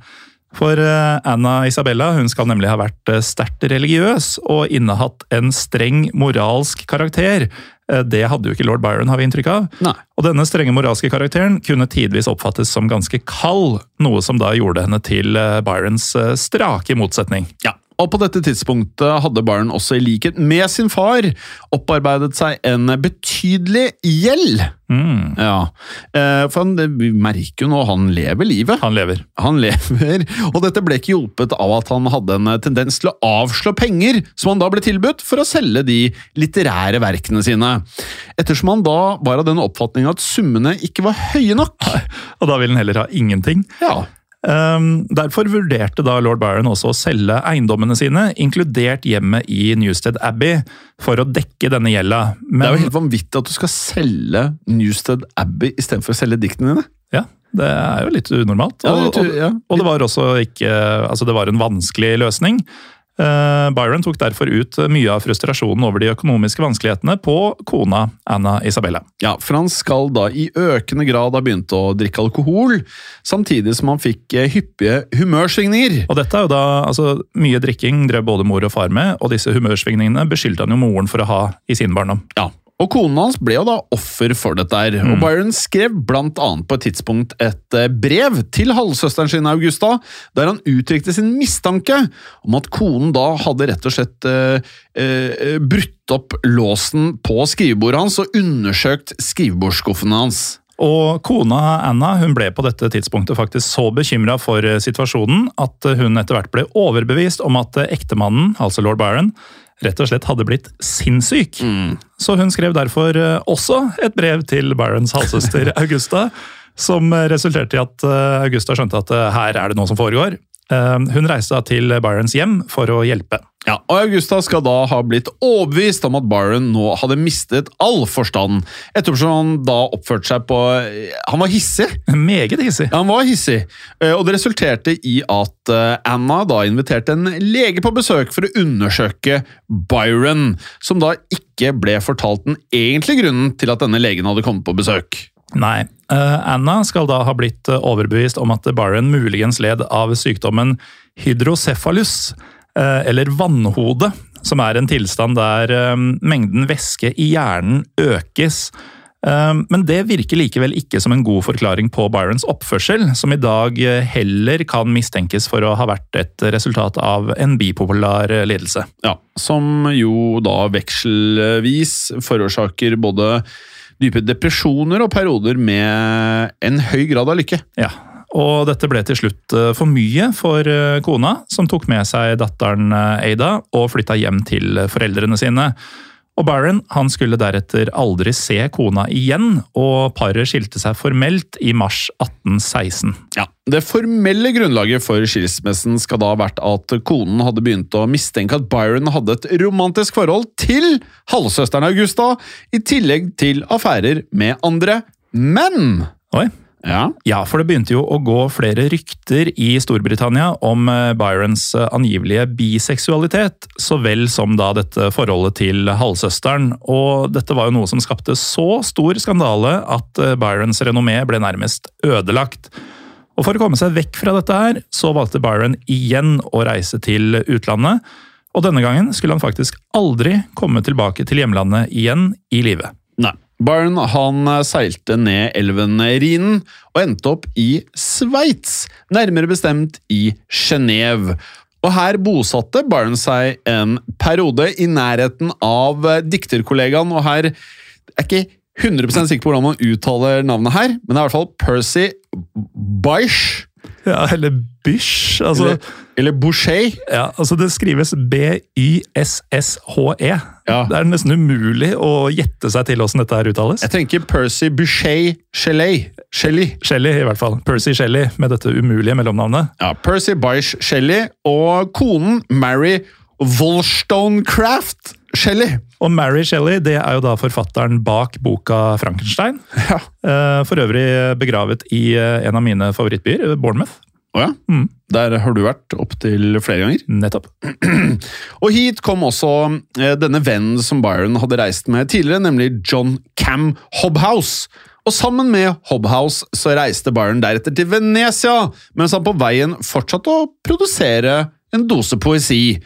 For Anna Isabella hun skal nemlig ha vært sterkt religiøs og innehatt en streng moralsk karakter, Det hadde jo ikke lord Byron, har vi inntrykk av. Nei. Og denne strenge moralske karakteren kunne tidvis oppfattes som ganske kald, noe som da gjorde henne til eh, Byrons eh, strake motsetning. Ja. Og på dette tidspunktet hadde Byron også i likhet med sin far opparbeidet seg en betydelig gjeld. Mm, Ja, eh, for han, vi merker jo nå han lever livet. han lever. Han lever, og dette ble ikke hjulpet av at han hadde en tendens til å avslå penger som han da ble tilbudt for å selge de litterære verkene sine. Ettersom han da var av den oppfatning at summene ikke var høye nok. Og da ville han heller ha ingenting. Ja, derfor vurderte da lord Byron også å selge eiendommene sine, inkludert hjemmet i Newstead Abbey, for å dekke denne gjelda. Det er jo helt vanvittig at du skal selge Newstead Abbey istedenfor å selge diktene dine. ja, det er jo litt unormalt. Og, og, og det var også ikke Altså, det var en vanskelig løsning. Eh, Byron tok derfor ut mye av frustrasjonen over de økonomiske vanskelighetene på kona Anna Isabella. Ja, for han skal da i økende grad ha begynt å drikke alkohol, samtidig som han fikk eh, hyppige humørsvingninger. Og dette er jo da, altså Mye drikking drev både mor og far med, og disse humørsvingningene beskyldte han jo moren for å ha i sin barndom. Ja, og konen hans ble jo da offer for dette her. Og Byron skrev blant annet på et tidspunkt et eh, brev til halvsøsteren sin Augusta, der han uttrykte sin mistanke om at konen da hadde rett og slett eh, eh, brutt opp låsen på skrivebordet hans og undersøkt skrivebordsskuffene hans. Og kona Anna hun ble på dette tidspunktet faktisk så bekymra for eh, situasjonen at hun etter hvert ble overbevist om at eh, ektemannen, altså lord Byron, rett og slett hadde blitt sinnssyk. Så hun skrev derfor eh, også et brev til Byrons halvsøster Augusta, som resulterte i at eh, Augusta skjønte at eh, her er det noe som foregår. Eh, Hun reiste til Byrons hjem for å hjelpe. Ja, og Augusta skal da ha blitt overbevist om at Byron nå hadde mistet all forstand, ettersom han da oppførte seg på Han var hissig! Meget hissig. Ja, han var hissig, Eh, og det resulterte i at eh, Anna da inviterte en lege på besøk for å undersøke Byron, som da ikke ble fortalt den egentlige grunnen til at denne legen hadde kommet på besøk. Nei. Eh, Anna skal da ha blitt eh, overbevist om at Byron muligens led av sykdommen hydrocephalus, eh, eller vannhode, som er en tilstand der mengden væske i hjernen økes. Men det virker likevel ikke som en god forklaring på Byrons oppførsel, som i dag heller kan mistenkes for å ha vært et resultat av en bipopulær lidelse. Ja, Som jo da vekselvis forårsaker både dype depresjoner og perioder med en høy grad av lykke. Ja, og dette ble til slutt eh, for mye for eh, kona, som tok med seg datteren eh, Ada og flytta hjem til foreldrene sine. Og Byron han skulle deretter aldri se kona igjen, og paret skilte seg formelt i mars 1816. Ja, Det formelle grunnlaget for skilsmissen skal da ha vært at konen hadde begynt å mistenke at Byron hadde et romantisk forhold til halvsøsteren Augusta, i tillegg til affærer med andre menn. Oi, Ja, Ja, for det begynte jo å gå flere rykter i Storbritannia om eh, Byrons eh, angivelige biseksualitet, så vel som da dette forholdet til halvsøsteren. Og dette var jo noe som skapte så stor skandale at eh, Byrons renommé ble nærmest ødelagt. Og for å komme seg vekk fra dette her, så valgte Byron igjen å reise til utlandet. Og denne gangen skulle han faktisk aldri komme tilbake til hjemlandet igjen i live. Byron han seilte ned elven Rhinen og endte opp i Sveits, nærmere bestemt i Genéve. Og her bosatte Byron seg en periode i nærheten av dikterkollegaen, og her er jeg ikke 100% sikker på hvordan man uttaler navnet her, men det er i hvert fall Percy Bysshe, Ja, eller Bysh. Altså, eller, eller Boucher. Ja, altså Det skrives B-Y-S-S-H-E. Ja. Det er nesten umulig å gjette seg til hvordan dette her uttales. Jeg tenker Percy Boucher Shelley. Shelley. Shelley, i hvert fall. Percy Shelley, med dette umulige mellomnavnet. Ja, Percy Bysshe Shelley og konen Mary Wollstonecraft Shelley. Og Mary Shelley det er jo da forfatteren bak boka Frankenstein. Ja. Eh, For øvrig begravet i eh, en av mine favorittbyer, Bournemouth. Å ja. Der har du vært opptil flere ganger. Nettopp. Og hit kom også eh, denne vennen som Byron hadde reist med tidligere, nemlig John Cam Hobhouse. Og sammen med Hobhouse så reiste Byron deretter til Venezia, mens han på veien fortsatte å produsere en dose poesi.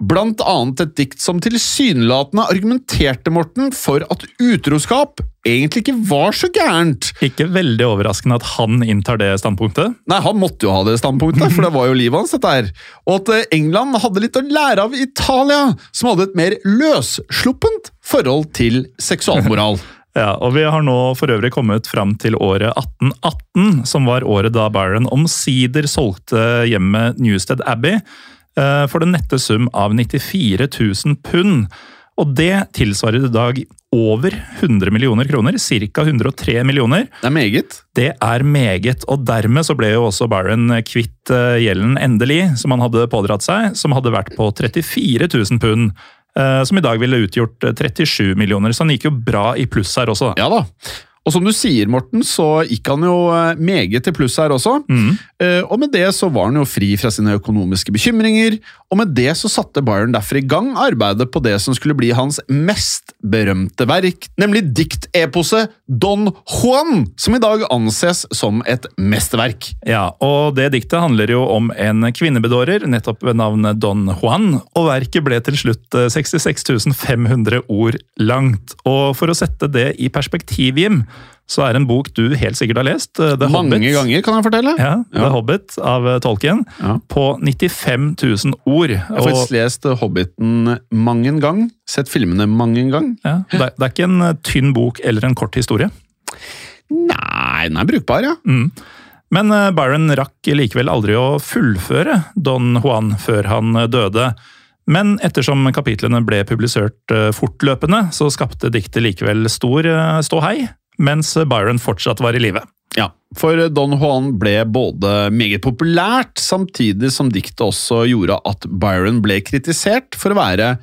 Blant annet et dikt som tilsynelatende argumenterte, Morten, for at utroskap egentlig ikke var så gærent. Ikke veldig overraskende at han inntar det standpunktet. Nei, han måtte jo ha det standpunktet, for det var jo livet hans, dette her. Og at eh, England hadde litt å lære av Italia, som hadde et mer løssluppent forhold til seksualmoral. Ja, og Vi har nå for øvrig kommet fram til året 1818, som var året da Byron omsider solgte hjemmet Newstead Abbey for den nette sum av 94 000 pund. Og det tilsvarer i dag over 100 millioner kroner, ca. 103 millioner. Det er meget. Det er meget, og dermed så ble jo også Byron kvitt eh, gjelden endelig, som han hadde pådratt seg, som hadde vært på 34 000 pund. Eh, som i dag ville utgjort 37 millioner, så han gikk jo bra i pluss her også. Ja da. Og som du sier, Morten, så gikk han jo eh, meget til pluss her også. Mm. Eh, Og med det så var han jo fri fra sine økonomiske bekymringer, og med det så satte Byron derfor i gang arbeidet på det som skulle bli hans mest berømte verk, nemlig dikteposet Don Juan, som i dag anses som et mesterverk. Ja, og det diktet handler jo om en kvinnebedårer, nettopp ved navnet Don Juan, og verket ble til slutt eh, 66 500 ord langt. Og for å sette det i perspektiv, Jim, så er en bok du helt sikkert har lest, eh, The Mange Hobbit. ganger, kan jeg fortelle. Ja, The Ja. Hobbit av eh, Tolkien, Ja. på 95 000 ord. Jeg har faktisk lest Hobbiten mang en gang, sett filmene mang en gang. ja, det, er, det ikke en eh, tynn bok eller en kort historie. Nei, den er brukbar, ja. Men eh, Byron rakk likevel aldri å fullføre Don Juan før han eh, døde. Men ettersom kapitlene ble publisert eh, fortløpende, så skapte diktet likevel stor eh, ståhei, mens Byron fortsatt var i live. Ja, for Don Juan ble både meget populært, samtidig som diktet også gjorde at Byron ble kritisert for å være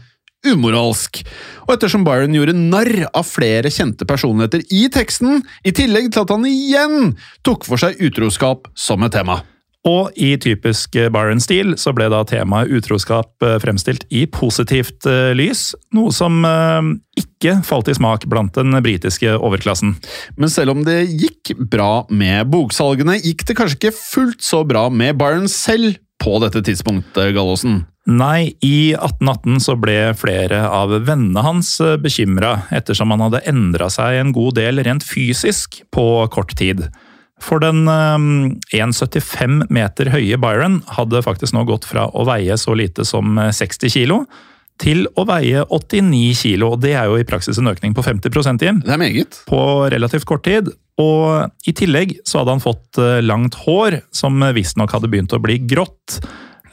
umoralsk. Og ettersom Byron gjorde narr av flere kjente personligheter i teksten, i tillegg til at han igjen tok for seg utroskap som et tema. Og i typisk eh, Byron-stil så ble da temaet utroskap eh, fremstilt i positivt eh, lys, noe som ikke falt i smak blant den britiske overklassen. Men selv om det gikk bra med boksalgene, gikk det kanskje ikke fullt så bra med Byron selv på dette tidspunktet, Gallosen. Nei, i 1818 så ble flere av vennene hans bekymra, ettersom han hadde endra seg en god del rent fysisk på kort tid. For den eh, 1,75 meter høye Byron hadde faktisk nå gått fra å veie så lite som eh, 60 kilo, til å veie 89 kilo, og det er jo i praksis en økning på 50 Jim Det er meget. på relativt kort tid. Og i tillegg så hadde han fått eh, langt hår, som visstnok hadde begynt å bli grått.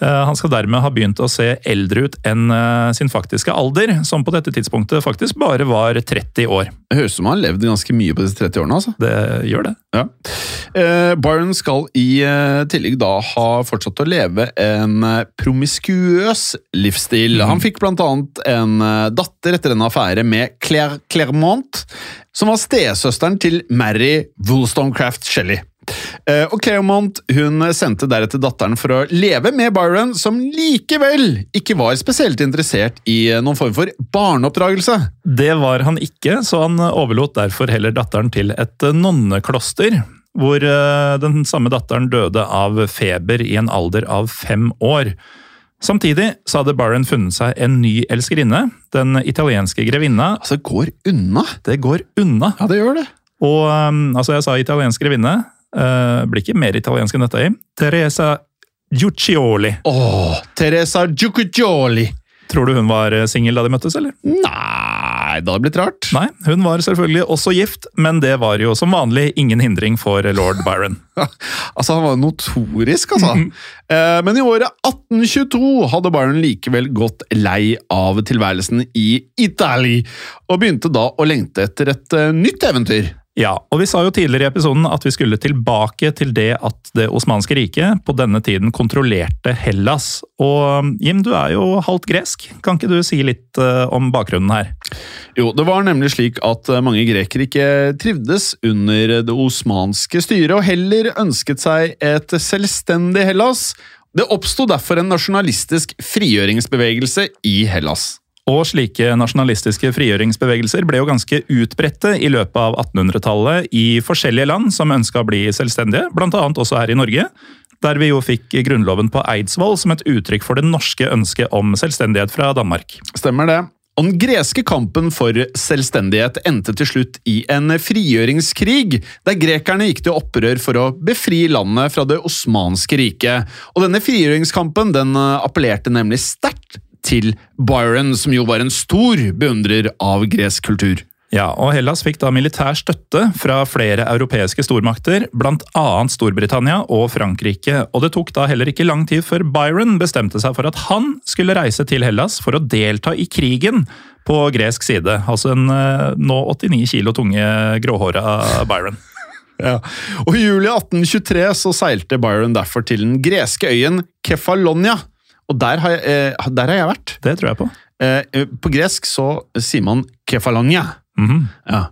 Eh, Han skal dermed ha begynt å se eldre ut enn eh, sin faktiske alder, som på dette tidspunktet faktisk bare var 30 år. Det høres ut som han har levd ganske mye på disse 30 årene. altså. Det gjør det. Ja. Eh, Byron skal i tillegg da ha fortsatt å leve en promiskuøs livsstil. Han fikk blant annet en datter etter en affære med Claire Clermont, som var stesøsteren til Mary Wollstonecraft Shelley. Eh, og Claremont hun sendte deretter datteren for å leve med Byron, som likevel ikke var spesielt interessert i eh, noen form for barneoppdragelse. Det var han ikke, så han overlot derfor heller datteren til et eh, nonnekloster. Hvor den samme datteren døde av feber i en alder av fem år. Samtidig så hadde Byron funnet seg en ny elskerinne, den italienske grevinna. Altså, det går unna. Det går unna. Ja, det gjør det. Og altså, jeg sa italiensk grevinne. Uh, blir ikke mer italiensk enn dette. Jim. Teresa Giuccioli. Åh, Teresa Giuccioli. Tror du hun var eh, singel da de møttes, eller? Nei, det hadde blitt rart. Nei, hun var selvfølgelig også gift, men det var jo som vanlig ingen hindring for lord Byron. altså, han var notorisk, altså. Eh, Men i året 1822 hadde Byron likevel gått lei av tilværelsen i Italia, og begynte da å lengte etter et uh, nytt eventyr. Ja, og vi sa jo tidligere i episoden at vi skulle tilbake til det at det osmanske riket på denne tiden kontrollerte Hellas. Og Jim, du er jo halvt gresk. Kan ikke du si litt eh, om bakgrunnen her? Jo, det var nemlig slik at eh, mange grekere ikke trivdes under det osmanske styret, og heller ønsket seg et selvstendig Hellas. Det oppsto derfor en nasjonalistisk frigjøringsbevegelse i Hellas. Og slike nasjonalistiske frigjøringsbevegelser ble jo ganske utbredte i løpet av 1800-tallet i forskjellige land som ønska å bli selvstendige, annet også her i Norge. Der vi jo fikk Grunnloven på Eidsvoll som et uttrykk for det norske ønsket om selvstendighet fra Danmark. Stemmer det. Og den greske kampen for selvstendighet endte til slutt i en frigjøringskrig, der grekerne gikk til opprør for å befri landet fra det osmanske riket. Og denne frigjøringskampen den appellerte nemlig sterkt til Byron, som jo var en stor beundrer av gresk kultur. Ja, og Hellas fikk da militær støtte fra flere europeiske stormakter, bl.a. Storbritannia og Frankrike. Og det tok da heller ikke lang tid før Byron bestemte seg for at han skulle reise til Hellas for å delta i krigen på gresk side. Altså en nå 89 kilo tunge gråhåra Byron. Ja. Og I juli 1823 så seilte Byron derfor til den greske øyen Kefalonia. Og der har jeg, eh, der har jeg vært. Det tror jeg på. Eh, på gresk så sier man Kefalonia. Mm -hmm. ja.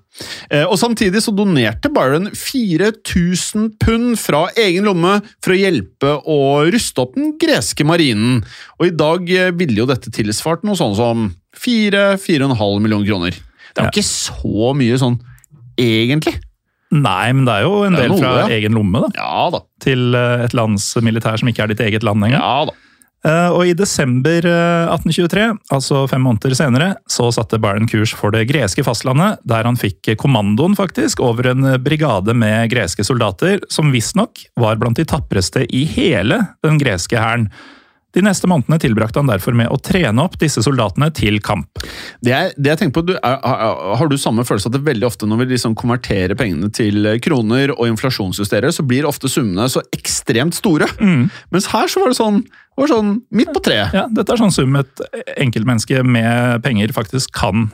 eh, og Samtidig så donerte Byron 4000 pund fra egen lomme for å hjelpe å ruste opp den greske marinen. Og I dag ville jo dette tilsvart noe sånn som 4-4,5 millioner kroner. Det er jo ja. ikke så mye sånn, egentlig. Nei, men det er jo en del noe, fra ja. egen lomme da. Ja da. til et lands militær som ikke er ditt eget land engang. Ja da. Uh, og I desember uh, 1823, altså fem måneder senere, så satte Byron kurs for det greske fastlandet, der han fikk kommandoen faktisk over en brigade med greske soldater, som visstnok var blant de tapreste i hele den greske hæren. De neste månedene tilbrakte han derfor med å trene opp disse soldatene til kamp. Det, er, det jeg tenker på, du, er, Har du samme følelse at det veldig ofte når vi liksom konverterer pengene til kroner og inflasjonsjusterer, så blir ofte summene så ekstremt store? Mm. Mens her så var det sånn, var sånn midt på treet. Ja, Dette er sånn sum et enkeltmenneske med penger faktisk kan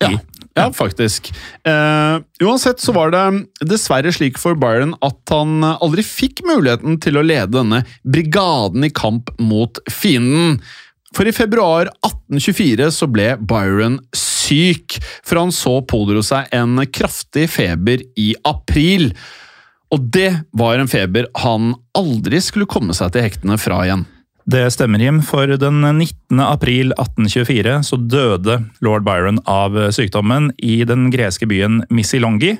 gi. Ja. Ja, faktisk. Uh, uansett så var det dessverre slik for Byron at han aldri fikk muligheten til å lede denne brigaden i kamp mot fienden. For i februar 1824 så ble Byron syk, for han så pådro seg en kraftig feber i april. Og det var en feber han aldri skulle komme seg til hektene fra igjen. Det stemmer, Jim. For den 19. april 1824 så døde lord Byron av sykdommen i den greske byen Missilongi.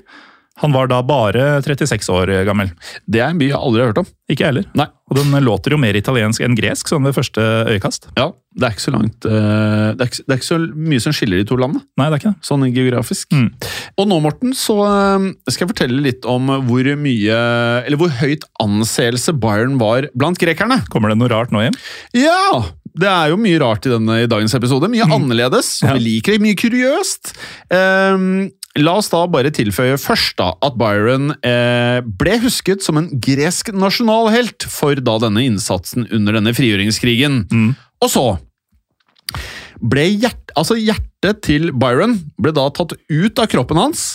Han var da bare 36 år gammel. Det er en by jeg aldri har hørt om. Ikke jeg heller. Nei. Og den låter jo mer italiensk enn gresk, sånn ved første øyekast. Ja, det er ikke så langt uh, det, er ikke, det, er ikke, så mye som skiller de to landene. Nei, det er ikke det. Sånn geografisk. Mm. Og nå, Morten, så uh, skal jeg fortelle litt om hvor mye Eller hvor høyt anseelse Byron var blant grekerne. Kommer det noe rart nå, igjen? Ja! Det er jo mye rart i, denne, i dagens episode. Mye mm. annerledes, Ja. vi liker det. Mye kuriøst. Um, La oss da bare tilføye først da at Byron eh, ble husket som en gresk nasjonalhelt for da denne innsatsen under denne frigjøringskrigen. Mm. Og så ble hjert, altså hjertet til Byron ble da tatt ut av kroppen hans,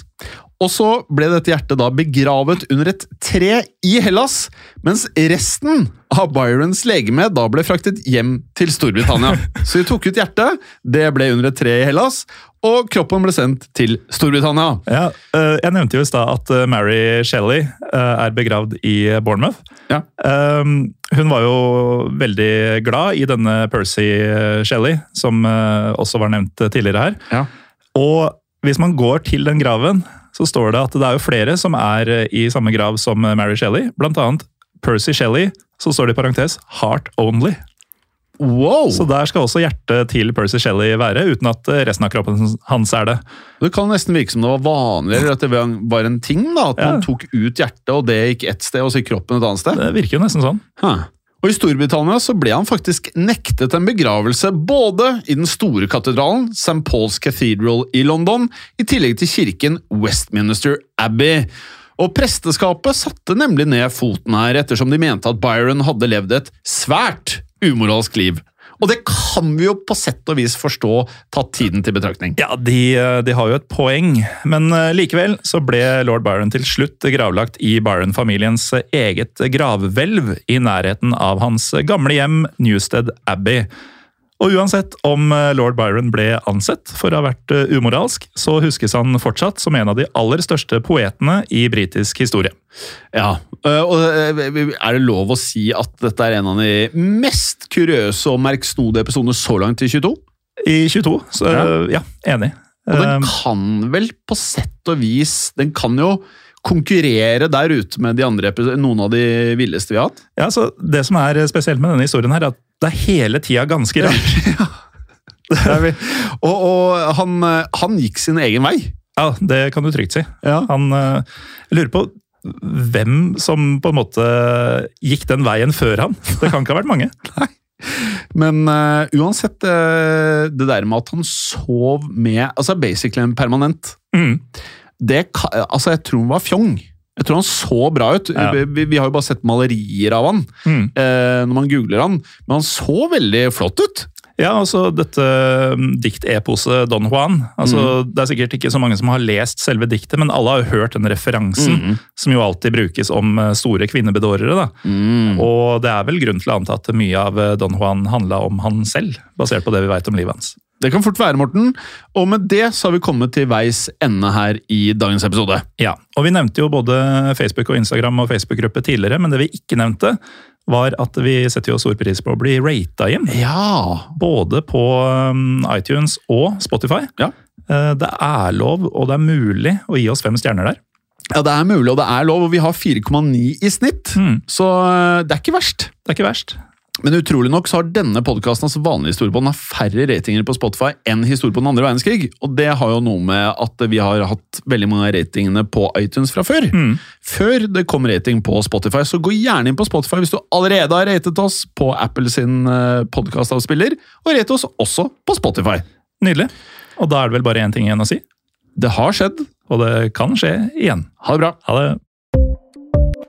og så ble dette hjertet da begravet under et tre i Hellas, mens resten av Byrons legeme da ble fraktet hjem til Storbritannia. Så de tok ut hjertet, det ble under et tre i Hellas, og kroppen ble sendt til Storbritannia. Ja, eh, Jeg nevnte jo i stad at eh, Mary Shelley eh, er begravd i Bournemouth. Ja. Hun var jo veldig glad i denne Percy Shelley, som også var nevnt tidligere her. Ja. Og hvis man går til den graven, så står det at det er jo flere som er i samme grav som Mary Shelley. Blant annet Percy Shelley, så står det i parentes 'heart only'. Wow! Så der skal også hjertet til Percy Shelley være, uten at eh, resten av kroppen hans er det. Det kan nesten virke som det var vanlig, eller at det var en ting, da, at Ja. man tok ut hjertet, og det gikk ett sted, og så gikk kroppen et annet sted. Det virker jo nesten sånn. Huh. Og I Storbritannia så ble han faktisk nektet en begravelse både i den store katedralen, St. Paul's Cathedral i London, i tillegg til kirken Westminster Abbey. Og Presteskapet satte nemlig ned foten her, ettersom de mente at Byron hadde levd et svært umoralsk liv. Og det kan vi jo på sett og vis forstå, tatt tiden til betraktning. Ja, de, de har jo et poeng, men eh, likevel så ble lord Byron til slutt gravlagt i Byron-familiens eget gravhvelv i nærheten av hans gamle hjem Newstead Abbey. Og uansett om eh, lord Byron ble ansett for å ha vært eh, umoralsk, så huskes han fortsatt som en av de aller største poetene i britisk historie. Ja, øh, og Er det lov å si at dette er en av de mest kuriøse og merkstodige episodene så langt i 22? I 22, så ja, enig. Og den Eh, kan vel på sett og vis Den kan jo konkurrere der ute med de andre, noen av de villeste vi har hatt. Ja, så Det som er spesielt med denne historien, her, er at det er hele tida ganske rart. ja. Og, og han, han gikk sin egen vei. Ja, Det kan du trygt si. Ja. Han eh, jeg lurer på hvem som på en måte gikk den veien før han. Det kan ikke ha vært mange. Men uh, uansett, uh, det der med at han sov med Altså basically en permanent Mm. det, altså Jeg tror han var fjong. Jeg tror han så bra ut. Ja. Vi, vi har jo bare sett malerier av han Mm. eh, når man googler han, men han så veldig flott ut. Ja, altså dette mm, dikteposet Don Juan. altså Det er sikkert ikke så mange som har lest selve diktet, men alle har jo hørt den referansen, som jo alltid brukes om eh, store kvinnebedårere. da. Og det er vel grunn til å anta at mye av eh, Don Juan handla om han selv, basert på det vi veit om livet hans. Det kan fort være, Morten. Og med det så har vi kommet til veis ende her i dagens episode. Ja, og Vi nevnte jo både Facebook og Instagram og Facebook-gruppe tidligere, men det vi ikke nevnte, var at vi setter jo stor pris på å bli rata inn. Ja! Både på um, iTunes og Spotify. Ja. Eh, Det er lov, og det er mulig å gi oss fem stjerner der. Ja, det er mulig, og det er lov, og vi har 4,9 i snitt. Mm. Så eh, det er ikke verst. Det er ikke verst. Men utrolig nok så har denne podkasten, altså vanlig historiebånd færre ratinger på Spotify enn historie på den andre verdenskrig. Og det har jo noe med at vi har hatt veldig mange av ratingene på iTunes fra før. Før det kom rating på Spotify, så gå gjerne inn på Spotify hvis du allerede har ratet oss på Apple sin podkastavspiller, og rate oss også på Spotify. Nydelig. Og da er det vel bare én ting igjen å si. Det har skjedd. Og det kan skje igjen. Ha det bra. Ha det.